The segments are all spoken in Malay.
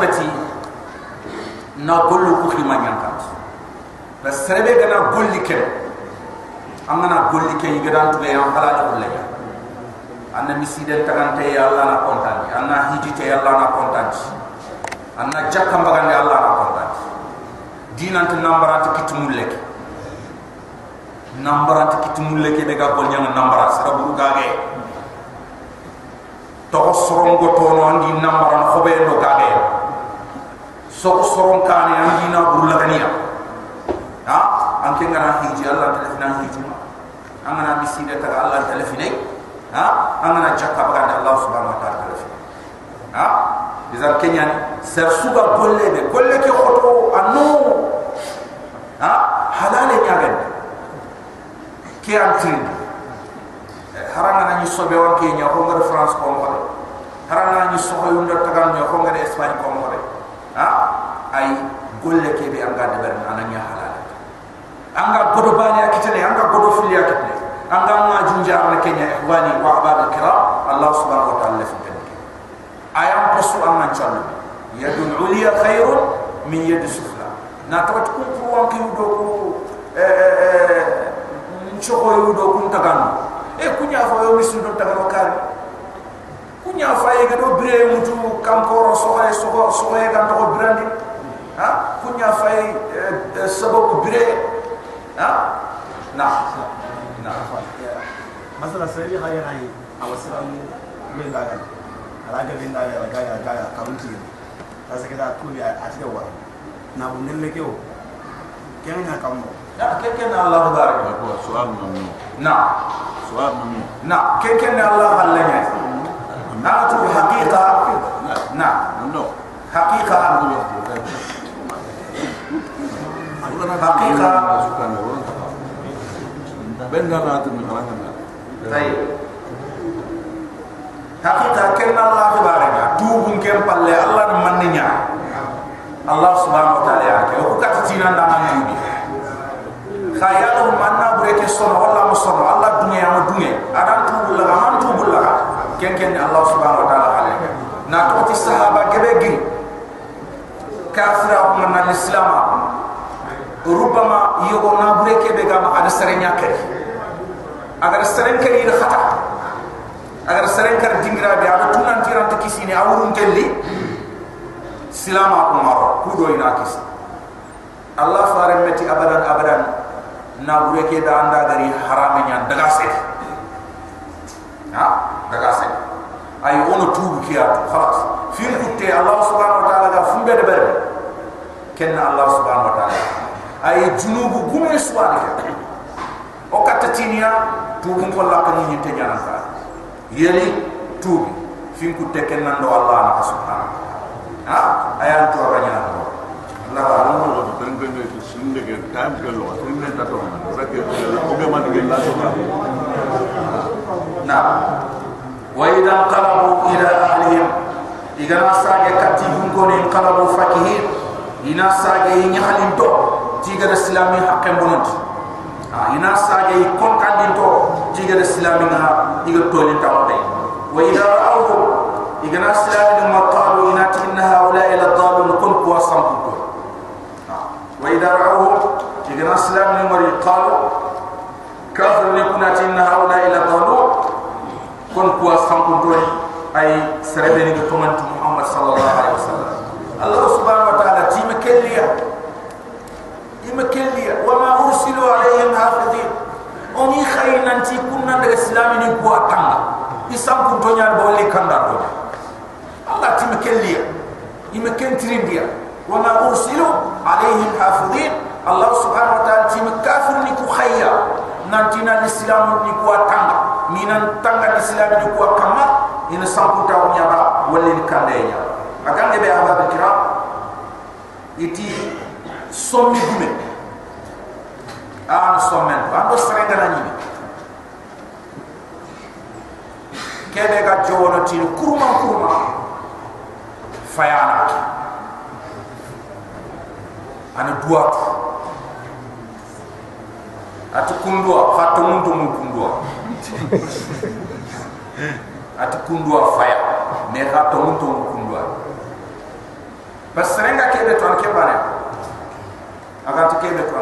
peti na gollu ku khima nyankat la serebe gana golli ken amana golli ken yigadan to ya halala ullaya anna miside tagante ya allah na kontanti anna hijite ya allah na kontanti anna jakka mbagande allah na kontanti dinant nambarat kitumulle ke nambarat kitumulle ke be ga gol nyanga nambara sara buru gage. To sorongo to no andi nambaran khobe no gage so soron kane andi na buru lagania ha? Anke ngana hiji allah telefina hiji ma angana miside taga allah telefinai ha? Angana jakka bagande allah subhanahu wa ta'ala telefina ha? Bizar kenyan ser suga golle be golle ke khoto anu. Ha? Halale nyagen ke antin haranga na ni sobe wan ke nya ko ngar france ko ngore haranga ni soho yunda tagal nya ko ngar espagne ko ngore ha ay golle ke be anga de ber ananya halale anga godo bani akitene anga godo fili akitene anga ma junja na kenya ihwani wa abad kiram allah subhanahu wa ta'ala fi ayam posu amman chalu yadul uliya khairun min yad sufla. Na to ko ko wan ki do ko eh yudo kun tagan e kunya fo yo misu do tagan kar kunya fa ye do bre mutu kam ko ro so ay so so ay gam to brandi ha kunya fa ye sababu bre ha na na masala sari hayi hayi awasira min dagan alaga bin da ya ga ya ga ya kaunti ta sake da kuli a cikin wa na bu nelle ke o ken na kammo ya ke ke na allah barak ko sual mamu na sual mamu na ke ke na allah halanya na tu haqiqa na no. Haqiqa haqiqa ben na ratu min halanga طيب حقيقة كنا الله تبارك توبون كم بالله الله نمنيا الله سبحانه وتعالى يعك وكا تتينا نعم نبي خيالهم أننا بريك الصنع والله مصنع الله الدنيا والدنيا أدان توب لغا من توب لغا كن كن الله سبحانه وتعالى عليك ناتوتي الصحابة كبير كافر من الإسلام ربما يغنى بريك بيغام على سرنيا كري agar seren kari ida khata agar seren kar dingira bi ada tunan tiran ta kisini awurun telli silama ko maro ku do ina kis allah fare meti abadan abadan. Na bure ke da anda dari haram nya daga se ha? Daga se ay ono tubu kiya khalas. Fil kutte allah subhanahu wa ta'ala ga fumbe de ber kenna allah subhanahu wa ta'ala. Ay junubu gume swani o katta tinia tubun ko la kan ni tanya nan yeli tubi fin ku teken nan do allah na subhanahu ha ayan to ranya do la ba no no ben ben de sunde ke tam ke lo tin ne ta to sa ke o be man ke la to na wa idha qalabu ila ahlihim igana sage katibun ko ne qalabu fakihin ina sage yi halin to tiga islami haqqan bonanti ina sage kon kandin to jiga islami nga iga toli tawde wa ida ra'awu igana islami ma qalu ina tinna haula ila dalun kun kuwa sampu wa ida ra'awu igana islami mari qalu kafir ni kuna tinna haula ila dalun kun kuwa sampu to ay serebe ni to man muhammad sallallahu alaihi wasallam. Allah subhanahu wa ta'ala tima kelliya ima kelliya wa ma ursilu alaihim hafidin oni khayna nti kunna daga islami ni ko tanga isam kun to nyaar bawli kanda do allah tim kelliya ima kentirin dia wa ma ursilu alaihim hafidin allah subhanahu wa ta'ala tim kafir ni ku khayya nanti na islam ni ko tanga minan tanga islam ni ko kama ina sam kun taw nyaaba wala ni kanda ya agande be abab kiram iti an sommen ando serenga na nyimi kebe ga jowono tin kurma kurma fayana. Ana duat ati kundua. Fato muntu mu kundua. Ati kundua faya. Me fato muntu mu kundua. Bas serenga ke be to ke bare aga to ke be to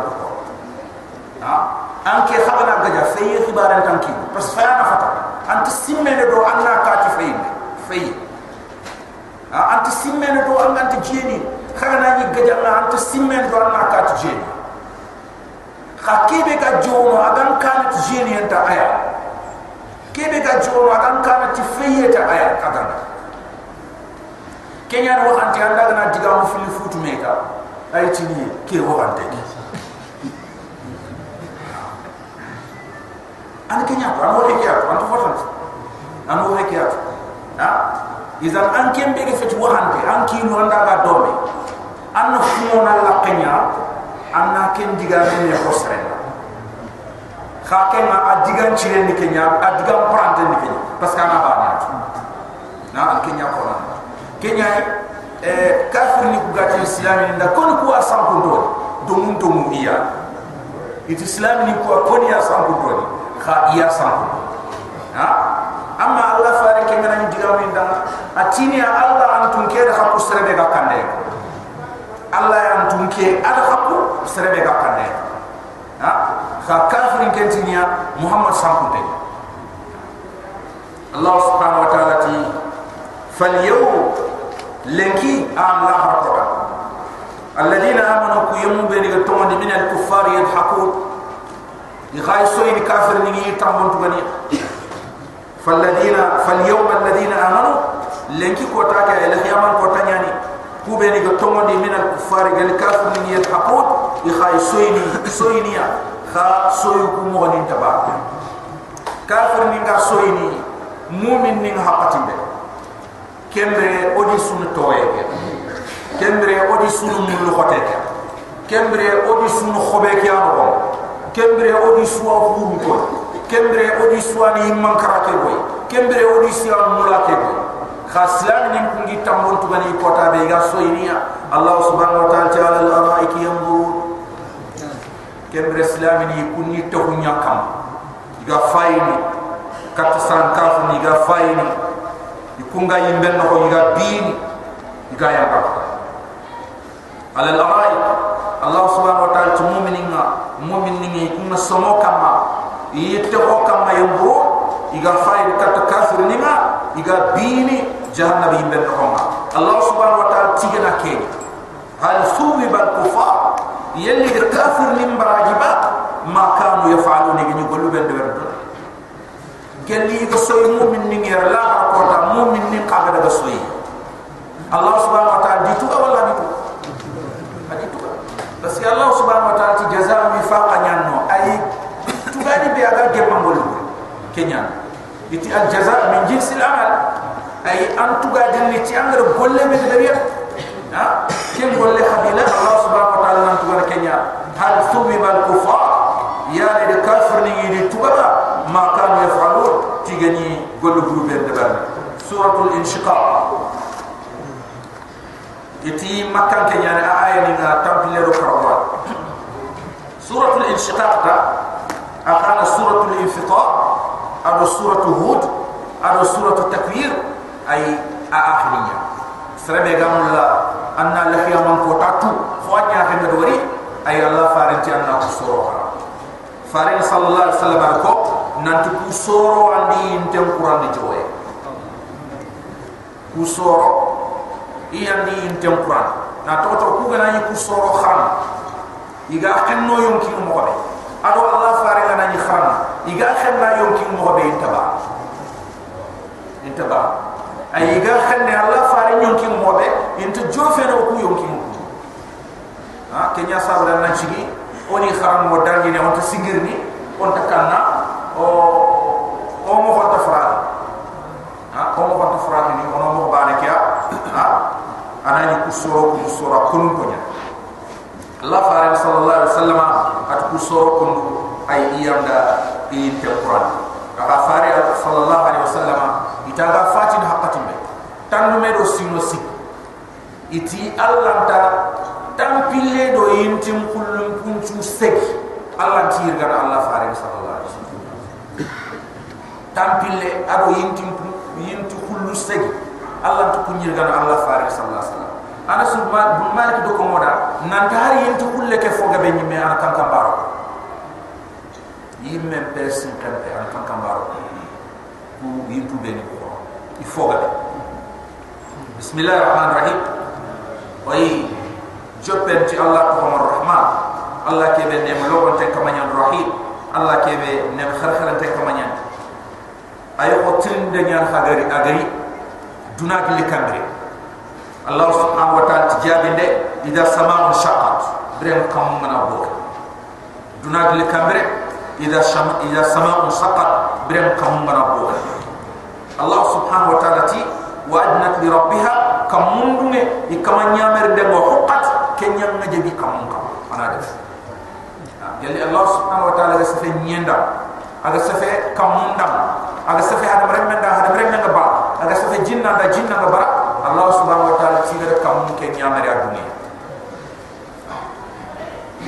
ko ha an ke khabana gaja feye khibaran tanki bas fa na fata anti simmene do anna ka ti ha anti simmene do an anti jeni khagana ni. Gaja na anti simmene do anna ka ti jeni khakibe ka jono agan kan ti jeni enta aya. Kebe ka jono agan kan ti feye ta aya kagana kenya no anti anda na diga mu fili futu meka. Ay tini ke wo ante an kenya ko amo ke ya an to fotan an wo ke ya ha? Izan an kembe ke fetu wo ante an ki no anda ga dome an no fumo na la kenya an na ken diga ne ne ko sere kha ken ma adigan chire ni kenya. Adigan prante ni? Kenya parce que ana ba na an kenya ko na kenya eh kafir ni kugati islam ni. Nda kon ko asam ko do do mun to mun iya. It islam ni ko ko ni asam ko do kha iya sam ko ha amma allah fare ke ngana ni diga min da atini allah antum ke da ko serebe ga kande allah ya antum ke ada ko serebe ga kande ha kha kafir ke tinia muhammad sam ko allah subhanahu wa ta'ala ti فاليوم لكي آم لا حرقوا الذين آمنوا كيمون بين التوان من الكفار يضحكون يغاي سوين كافر نيجي تامون تغني فالذين فاليوم الذين آمنوا لكي كوتاك إلى خيامان كوتانياني كو بين التوان من الكفار قال كافر نيجي يضحكون يغاي سوين سوينيا خا سويكو مغنين تبا كافر نيجا سويني مؤمن نيجا حقاتين بي kembre odi sunu toye ke kembre odi sunu mulu khote ke kembre odi sunu khobe ke ano kembre odi suwa furu ko kembre odi suwa ni mankara ke boy kembre odi suwa mula ke khaslan ni kungi tambon tu bani kota be ga soyniya allah subhanahu wa ta'ala ta'ala al araiki yanzuru kembre islam ni kunni to hunya kam ga fayni kat san kaf ni ga fayni ikunga yimben no yiga bin yiga ya ba al arai allah subhanahu wa ta'ala tu mu'mininga mu'mininga kunna somo kama. Yitte ko kama yambo yiga fayr kat kafir nima yiga bini jahannam yimben no allah subhanahu wa ta'ala tigena ke hal thubi bal kufar yalli kafir nim barajiba ma kanu yafaluna ni gollu ben de gelli ga soy mu'min ni ngira la ko ta mu'min ni ka ga soy Allah subhanahu wa ta'ala ditu ga wala ditu ditu parce que Allah subhanahu wa ta'ala ti jaza mi fa qanyanno ay tu gani be aga gemma kenya. Iti al jaza min jins al amal. Ay an tu gadi ni ti an re golle be de ha? Ken golle khabila Allah subhanahu wa ta'ala nan tuga kenya. Hal subi bal kufa ya le de kafir ni ni tu gaba ma kan ya falu ti be de suratul inshiqaq دبر سورة الانشقاق يتي مكان كان يعني آية لنا تنبلي كربان سورة الانشقاق تا أكان سورة الانفطار أو سورة هود أو سورة التكوير أي آخرية سربي قام الله أن لحيا من قطعتو فواجه حمد وري أي الله فارنتي أنه سورة فارن صلى الله عليه وسلم أكو nanti ku soro andi intem quran di jowe ku soro i andi intem quran na to to ku gana ni ku soro kham. Iga xenno yonki mo be ado allah fare gana ni kham. Iga xenna yonki mo be intaba intaba ay iga xenne allah fare yonki mo be inta jofe ku yonki mo ha kenya sabra na chigi oni kharam mo dalni ne on ta singirni on ta kanna o o mo fata frati ha o mo fata frati ni ono mo bane kya ha anani kusoro ku sura kun ko nya Allah farid sallallahu alaihi wasallam at kusoro kun ay iyanda in te qur'an. Ka farid sallallahu alaihi wasallam itaga fatin haqqatin be tan me do sino sik iti Allah ta tan pille do yintim kullum kunchu sek. Allah tirga Allah farid sallallahu alaihi wasallam. Tampille ado yintim yintu kullu segi allah to kunyir gan allah faare sallallahu alaihi ana su malik do ko moda nan tari yenti kulle ke foga be nyime ana kan kan baro. Yimme person kan be ana kan baro. Ku yintu be ni ko i foga be. Bismillahir rahmanir rahim way joppen ci allah ko rahman. Allah ke be nem logon te kamanya rahim. Allah ke be nem kharkhalan te kamanya ay ko tinde nyaan hagari agari duna gilli kambre Allah subhanahu wa ta'ala tijabinde ida sama'un shaqqat brem kam mana boka duna gilli kambre ida shama ida sama'un shaqqat brem kam mana boka Allah subhanahu wa ta'ala ti wa adnat li rabbiha. Kam mundunge ikamanya mer de mo huqqat kenya ngajebi kam kam ana def yalli Allah subhanahu wa ta'ala ga safe nyenda aga safe kam mundam aga safe hada brem menda hada ba aga safe jinna da jinna ga bara Allah subhanahu wa ta'ala tiga kam ke nyamare aduni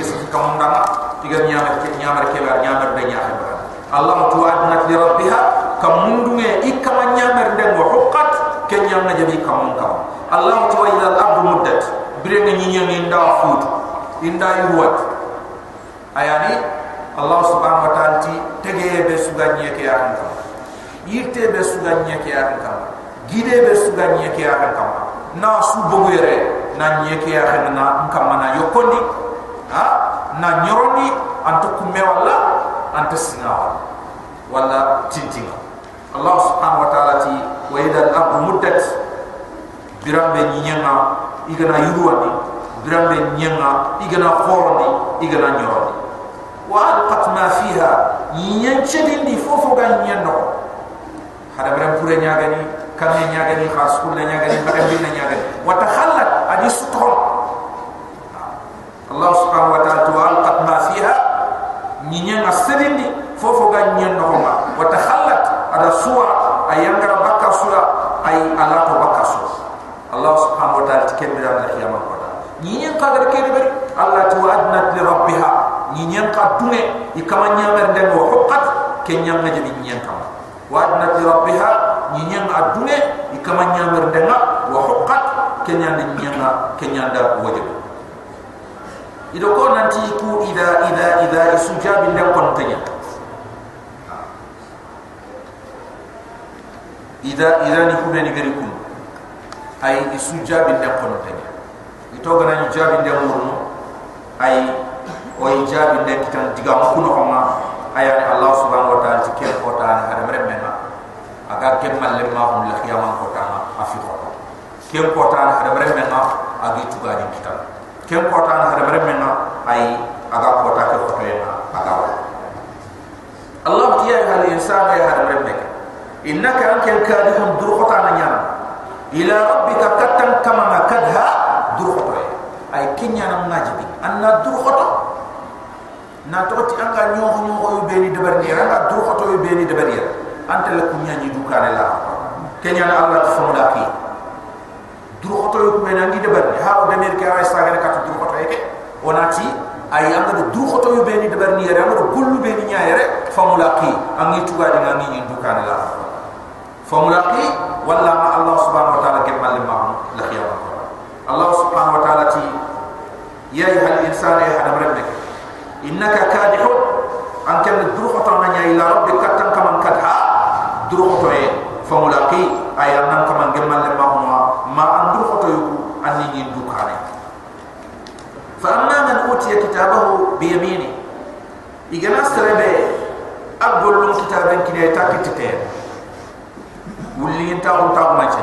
yes kam ndama tiga nyamare ke nyamare ke bar nyamare de nyamare Allah tu adnat li rabbiha kam mundunge ikama nyamare de mo huqqat ke nyamna jabi kam kam Allah tu ila al-ardu muddat birenga nyinya nda fut inda yuwat ayani Allah subhanahu wa ta'ala ti tege be suganye ke yakan kam yirte be suganye ke yakan kam gide be suga nyeke ya kan kam na su bogu yere na nyeke ya kan na kam na yokondi ha? Na nyorondi antu kumme wala antu singa wala tintinga. Allah subhanahu wa ta'ala ti wa ida al-ardu muddat. Birambe nyenga igana yuruwandi birambe nyenga igana khorondi igana nyorondi wa alqat ma fiha. Nyenchedindi fofo ga nyenno hada biram pure nyagani kan ne nyaga ni khas kul ne nyaga ni bare bi ne nyaga wa takhallat adi sutron Allah subhanahu wa ta'ala tu alqat ma fiha nyinya ngasedindi fofo ga nyen no wa takhallat ada suwa ayangara bakka sura ay ala to bakka sura Allah subhanahu wa ta'ala tikembira na khiyama ko nyinya ka gar kede bari Allah tu adnat li rabbiha. Nyinya ka dume ikama nyamer den wo huqqat kenyam na jabi nyinya ka wa adnat li rabbiha nyinyang adune ikama nyamir denga wa huqqat kenya ni nyanga wajib. Ido ko nanti ku ida ida ida isujab ndem kon tanya ida ida ni ku beni gari kun ay isujab ndem kon tanya ito gana ni jab ndem murno ay o ijab ndem kitan diga kuno kama ayani allah subhanahu wa ta'ala tikel ko ta hada mere menna aga kemal le ma hum la khiyama ko ta afi ko kem ko ta hada bare men na agi tuga ni kita. Kem ko ta men na ai aga ko ta ko na aga wa Allah tiya hal insan ya hada bare men innaka anka kadihum dur ko na nyana ila rabbika katan kama ma kadha dur ko ai kinya na ngajibi anna dur ko na toti anga nyoho nyoho yu beni debar ni anga dur ko to yu beni debar ni anta la kunya ni dukane la. Kenya na allah ta famu daki duru khoto yu kumena ngi de bar ha o demir ke ay sagare kat duru khoto yake onati ay anga de duru khoto yu beni de bar ni yare anga gullu beni famu daki angi tuga de ngi ni dukane la. Famu walla ma allah subhanahu wa ta'ala kemal ma la khiyama. Allah subhanahu wa ta'ala ti ya ayyuhal insanu ya hada rabbik innaka kadihun. An kan duru khoto na nyaay la rabbika tan kaman kadha duru khoto e famulaqi aya nan kaman gemal le mahuma ma an duru khoto yu anni ni. Dukane fa amma man utiya kitabahu bi yamini igana sarebe abdul kitaben kine takitete wulli ta on ta ma ce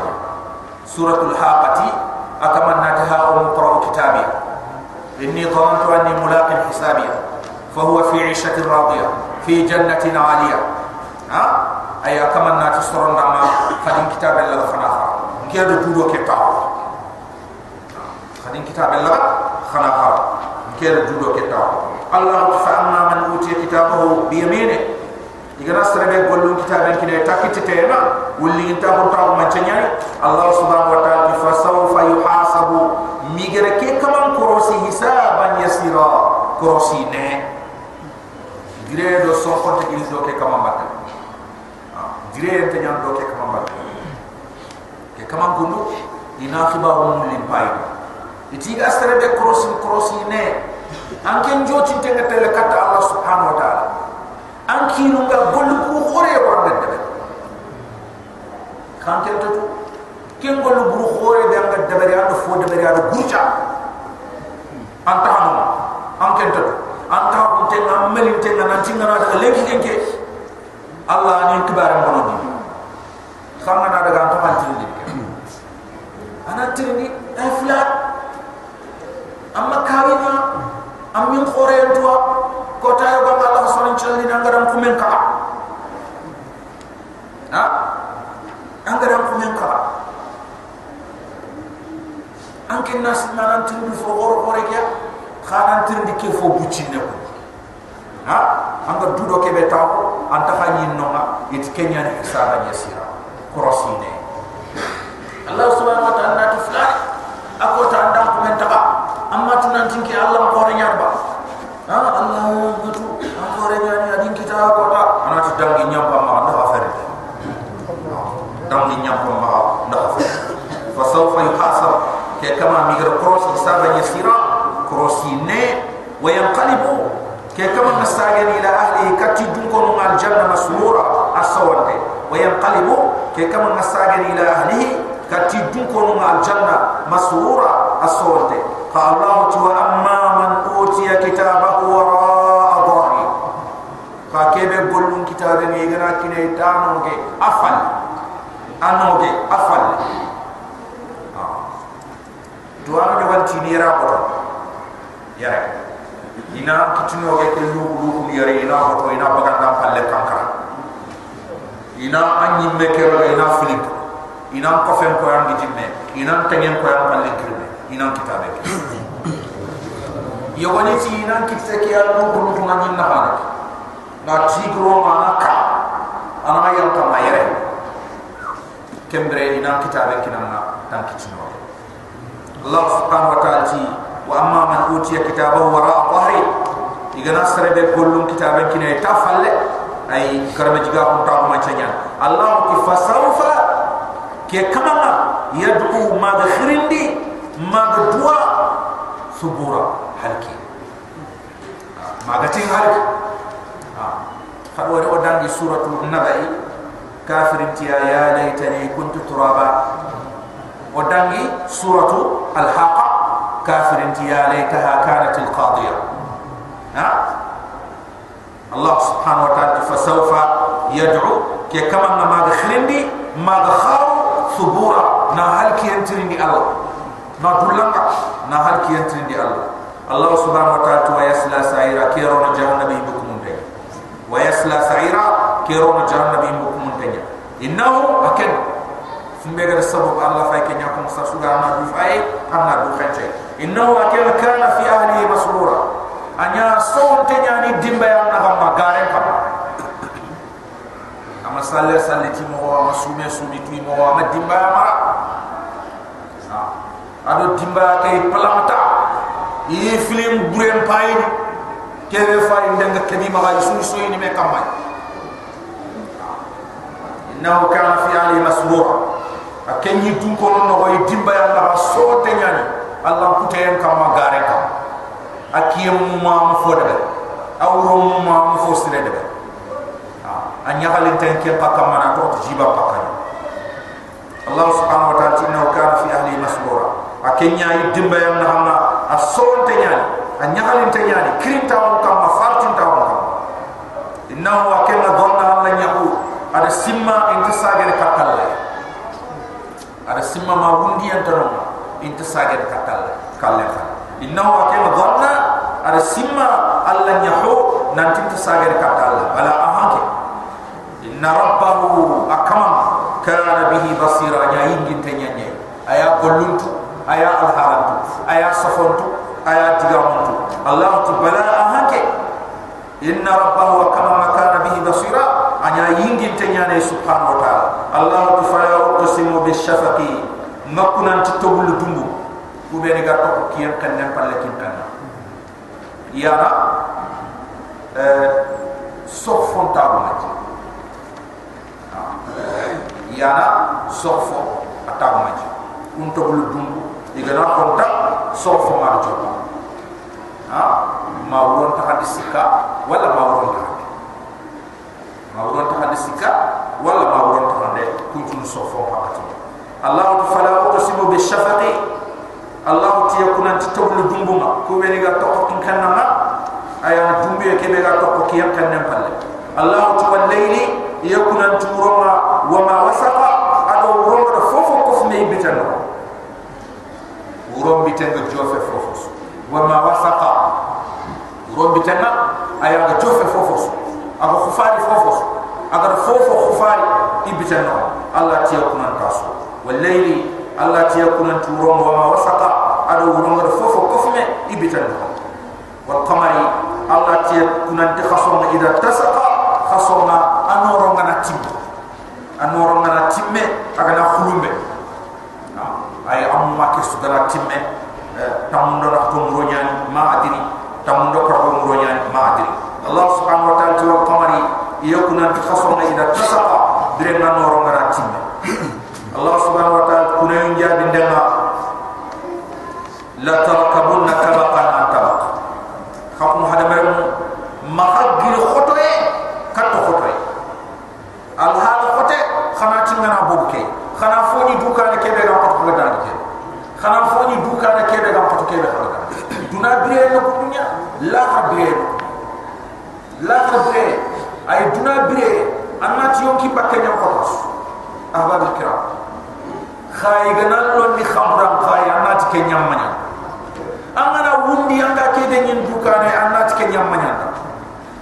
suratul haqati akaman nataha um qra kitabi. Inni dhanantu anni mulaqin hisabiya jannatin 'aliyah ha ay akaman nati soron dama khadin kitab Allah khana kha ngiado tudo ke ta khadin kitab Allah khana kha ngiado tudo ke ta Allah fa amma man utiya kitabahu bi yamini igana sarabe gollu kitaben kine takiti tema wulli inta ko ta ma chanyai Allah subhanahu wa ta'ala fa sawfa yuhasabu migere ke kaman korosi hisaban yasira korosi ne dire do so ko te do ke kaman batta dire te nyam do ke kaman batta ke kaman gundu ina khibaru mun lim pay iti ga sere de krosi krosi ne. An ken joti te ga tele kata allah subhanahu wa taala. An kinu ga gollu khore wa ga de kan ken to ken gollu buru khore de ga de bari ando fo de bari ando gurja an ta hanu an ken to an ta ko te na melin te na tinga na daga leki kenke allah ni kibaram bono di xamna na daga to man tin di ana tirni ay flat amma kawina am min khore entwa ko tayo ba Allah subhanahu wa ta'ala nangaram ku men ka ha? Nangaram ku ka anke nas manan tindu fo goro gore kya khanan tirndi ke fo bucine ko ha? Anga dudo ke beta anta khani nonga it kenya ni hisaba nyasira krosine Allah subhanahu wa ta'ala tu fulani akota andam ku men taba amma tunan tinki Allah ko re nyarba ha? Allah gutu ko re nyani adin kita ko ta ana tu dangi nyamba ma nda afare dangi nyamba ma nda afare fa sawfa yuhasab. Ke kama mi gar cross hisaba yasira crossine ne كي كما مستعجل إلى أهله كتجنكم مع الجنة مسرورا الصوان وينقلب كما مستعجل إلى أهله كتجنكم مع الجنة مسرورا الصوان فالله تعالى أما من أوتي كتابه وراء ظهره فكيف قلن كتابه؟ يغنى كنا يتانوك أفل. أنوك أفل دعانا والتيني رابطا yaa ina kitino ge ke lu lu yare ina ko ina baga na palle kanka ina anyi me ina filip. Ina ko fen ko yang dijime ina tengen ko yang palle kirme ina kitabe yo wani ti ina kitse ke al lu lu ko ngin na hare na ti gro ma ka. Ana ya ta mayre kembre ina kitabe kinanga tan kitino Allah subhanahu wa ta'ala ti wa amma man utiya kitabahu wara dhahri igana sarebe gollum kitabe kinay tafalle ay karama jiga ko ta ma chanya Allah ki fasawfa ke kamama yad'u ma khirindi magdua subura halki magatin halki fadwa o dangi suratul nabai kafirin tiya ya laitani kuntu turaba o dangi suratu alhaqa kafirin tiya laitaha kanat alqadiya ha Allah subhanahu wa ta'ala fasawfa yad'u ke kama ma khirindi magkhaw subura na halki yantirindi Allah na dulanga na hal ki yantin di Allah Allah subhanahu wa ta'ala wa yasla sa'ira kiro na jahannabi bukum de wa yasla sa'ira kiro na jahannabi bukum de innahu akan fumbe gar sabab Allah fa kenya kum sa suga na du fay amna du khache innahu akan kana fi ahli masrura anya son te nyani dimba ya na gamma garen kam ama salle salle ti mo wa masume sumi tu mo wa ma dimba ya mara ado akenyi dun ko no go timba ya na so te nyani. Allah kute en kam ma gare kam akiyem ma ma fo de awro ma ma fo sire de a nyagalin tan ke pakam mana to jiba pakay allah subhanahu wa ta'ala innahu kana fi ahli masrura akenya idimba yam na hamna ason te nyani. A nyagalin te nyani kirinta on kam ma fartin ta on kam innahu akenna donna alla nyahu ada simma inta sagere katalla ada simma ma wundi antano inta sagere katalla kalle fa innahu akenna donna ada simma alla nyahu nanti inta sagere katalla bala ahanke inna rabbahu akamam. Kana bihi basira. Nya yingin te nyanye aya goluntu. Aya alharantu aya safontu aya digamontu allah tubala ahanke inna rabbahu kama makana bihi basira. Anya yingin te nyane subhanahu allah tufaya uqsimu bishafaqi makunan titobul dumbu kube ni gato kiyan kan nem palle kintan yana eh sofonta maji yana sofo atabu maji kuntobul dumbu igana kontak sofo ma jo ha? Ma wuron ta hadi sika wala ma wuron ta ma wuron ta hadi sika wala ma wuron ta hadi kuntu sofo ma to allah fala uqsimu bi shafaqi allah ti yakuna titoblu dumbuma ko woni ga to kin kanna aya dumbe ke be ga to ko kiyam kan nem palle allah tu wal layli yakuna turuma wa ma wasaqa ado wuron fofo ko fme bitano wuron bitenga ibitano allah ti yakuna taso wal allah ti yakuna turon wa ma wasaqa ado wuron ga fofo ko fme ibitano wal qamari allah ti yakuna takhasuma ida tasaqa khasuma anoro ngana timme anoro ngana timme aga na khulumbe ay amma ke sudara timme tamundo na to muronya ma adiri tamundo ko ko muronya ma adiri allah subhanahu wa ta'ala wal qamari yakuna takhasuna ida tasaqa dire na noro ngara timme allah subhanahu wa ta'ala kuna yunja bindema la tarakabunna tabaqan an tabaq. Khakum hada mer ma hagir khotoye katto khotoye al hada khote khana tingana bobuke khana foni dukane kebe ga pat ko dal ke khana foni dukane kebe ga pat kebe ko dal duna biye no dunya la biye la biye ay duna biye anati yon ki bakke nyam ko tos ahbab kiram khay ganal lo ni khamram khay anati ke nyam manya. Angana wundi anga ke de nyin dukane anati ke nyam manya.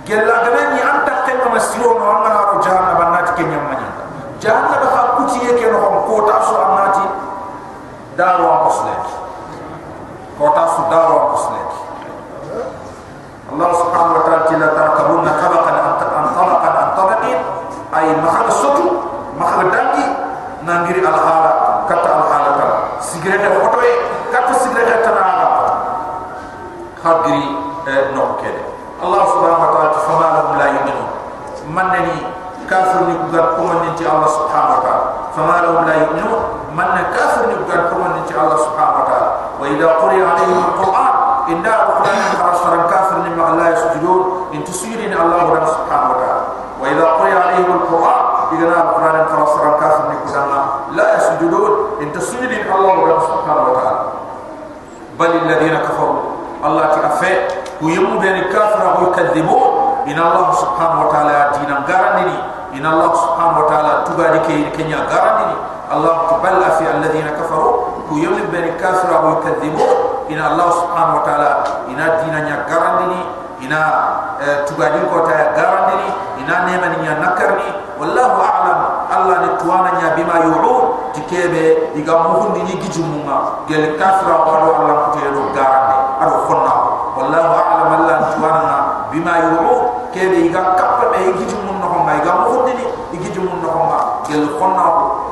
Gella ganen ni anta ke ma siro no angana ro jahannam anati ke nyam manya. Jahannam ha kuti yake no ko ta so anati daru wa muslim. Ko ta so daru wa muslim. Allah subhanahu wa ta'ala tila tarkabunna tabaqan an tabaqan an tabaqin ay mahal sotu mahal dangi nangiri al hala kata al hala ta sigrete foto e kata sigrete tanara khadiri no kede Allah subhanahu wa ta'ala fama lahum la yu'minun manni kafir ni kugar kuma ni ti Allah subhanahu wa ta'ala. Fama lahum la yu'minun man kafir ni kugar kuma ni ti Allah subhanahu wa ta'ala. Wa idha quri'a alayhim alquran inda alquran kharasara kafir ni ma la yasjudun in tusiri ni Allah subhanahu wa ta'ala. Wa idha quri'a alayhim alquran idha alquran kharasara kafir ni kugar la yasjudun in tusiri ni Allah subhanahu wa ta'ala. Bal alladhina kafaru Allah ta'afa kuyum bani kafira wa yukadzibun in Allah subhanahu wa ta'ala dina garandini in Allah subhanahu wa ta'ala tubadi ke kenya garandini Allah tuballa fi alladhina kafaru ku yawli bani kafira wa yukadhibu in Allah subhanahu wa ta'ala ina dina nya garandini ina tubadi ko ta garandini ina nema ni nya nakarni wallahu a'lam. Allah ni tuwana nya ko ado khonna wallahu a'lam Allah tuwana bima yu'ud kebe iga kappa be gijumun no ma iga muhundi ni gijumun no ma gel khonna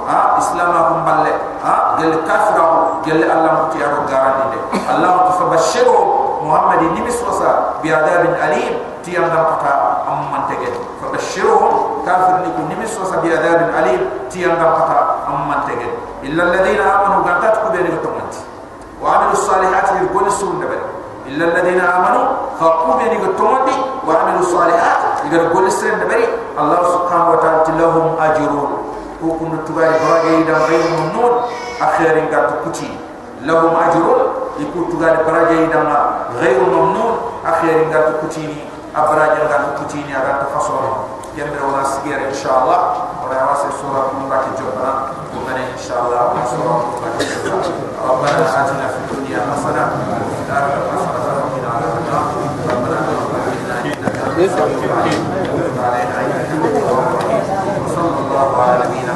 ha islam ko balle ha gel kafira gel Allah ko te do garande de. Allah ko fabashiru muhammad ni biswasa bi adabin alim tiyam dam kata am man tege. Fabashiru kafir ni ko ni biswasa bi adabin alim tiyam dam kata am man tege. Illa alladhina amanu gantat ko be ni to manti wa amilu salihati yqul sun nabi illa alladhina amanu faqu be ni to manti wa amilu salihati yqul sun nabi allah subhanahu wa ta'ala lahum ajrun ko kun tugari barage da ghayr mamnun akhirin gat kuti lahum ajrun iku tugari barage da ghayr mamnun kemre ona sigere inshallah ona ona se sura kumra ki jobana kumane inshallah ona sura kumra ki jobana Rabbana atina fi dunia hasana darga hasana rabbina ala rada Rabbana ala rabbina Rabbana ala rabbina ala rada Rabbana ala rabbina ala ala rabbina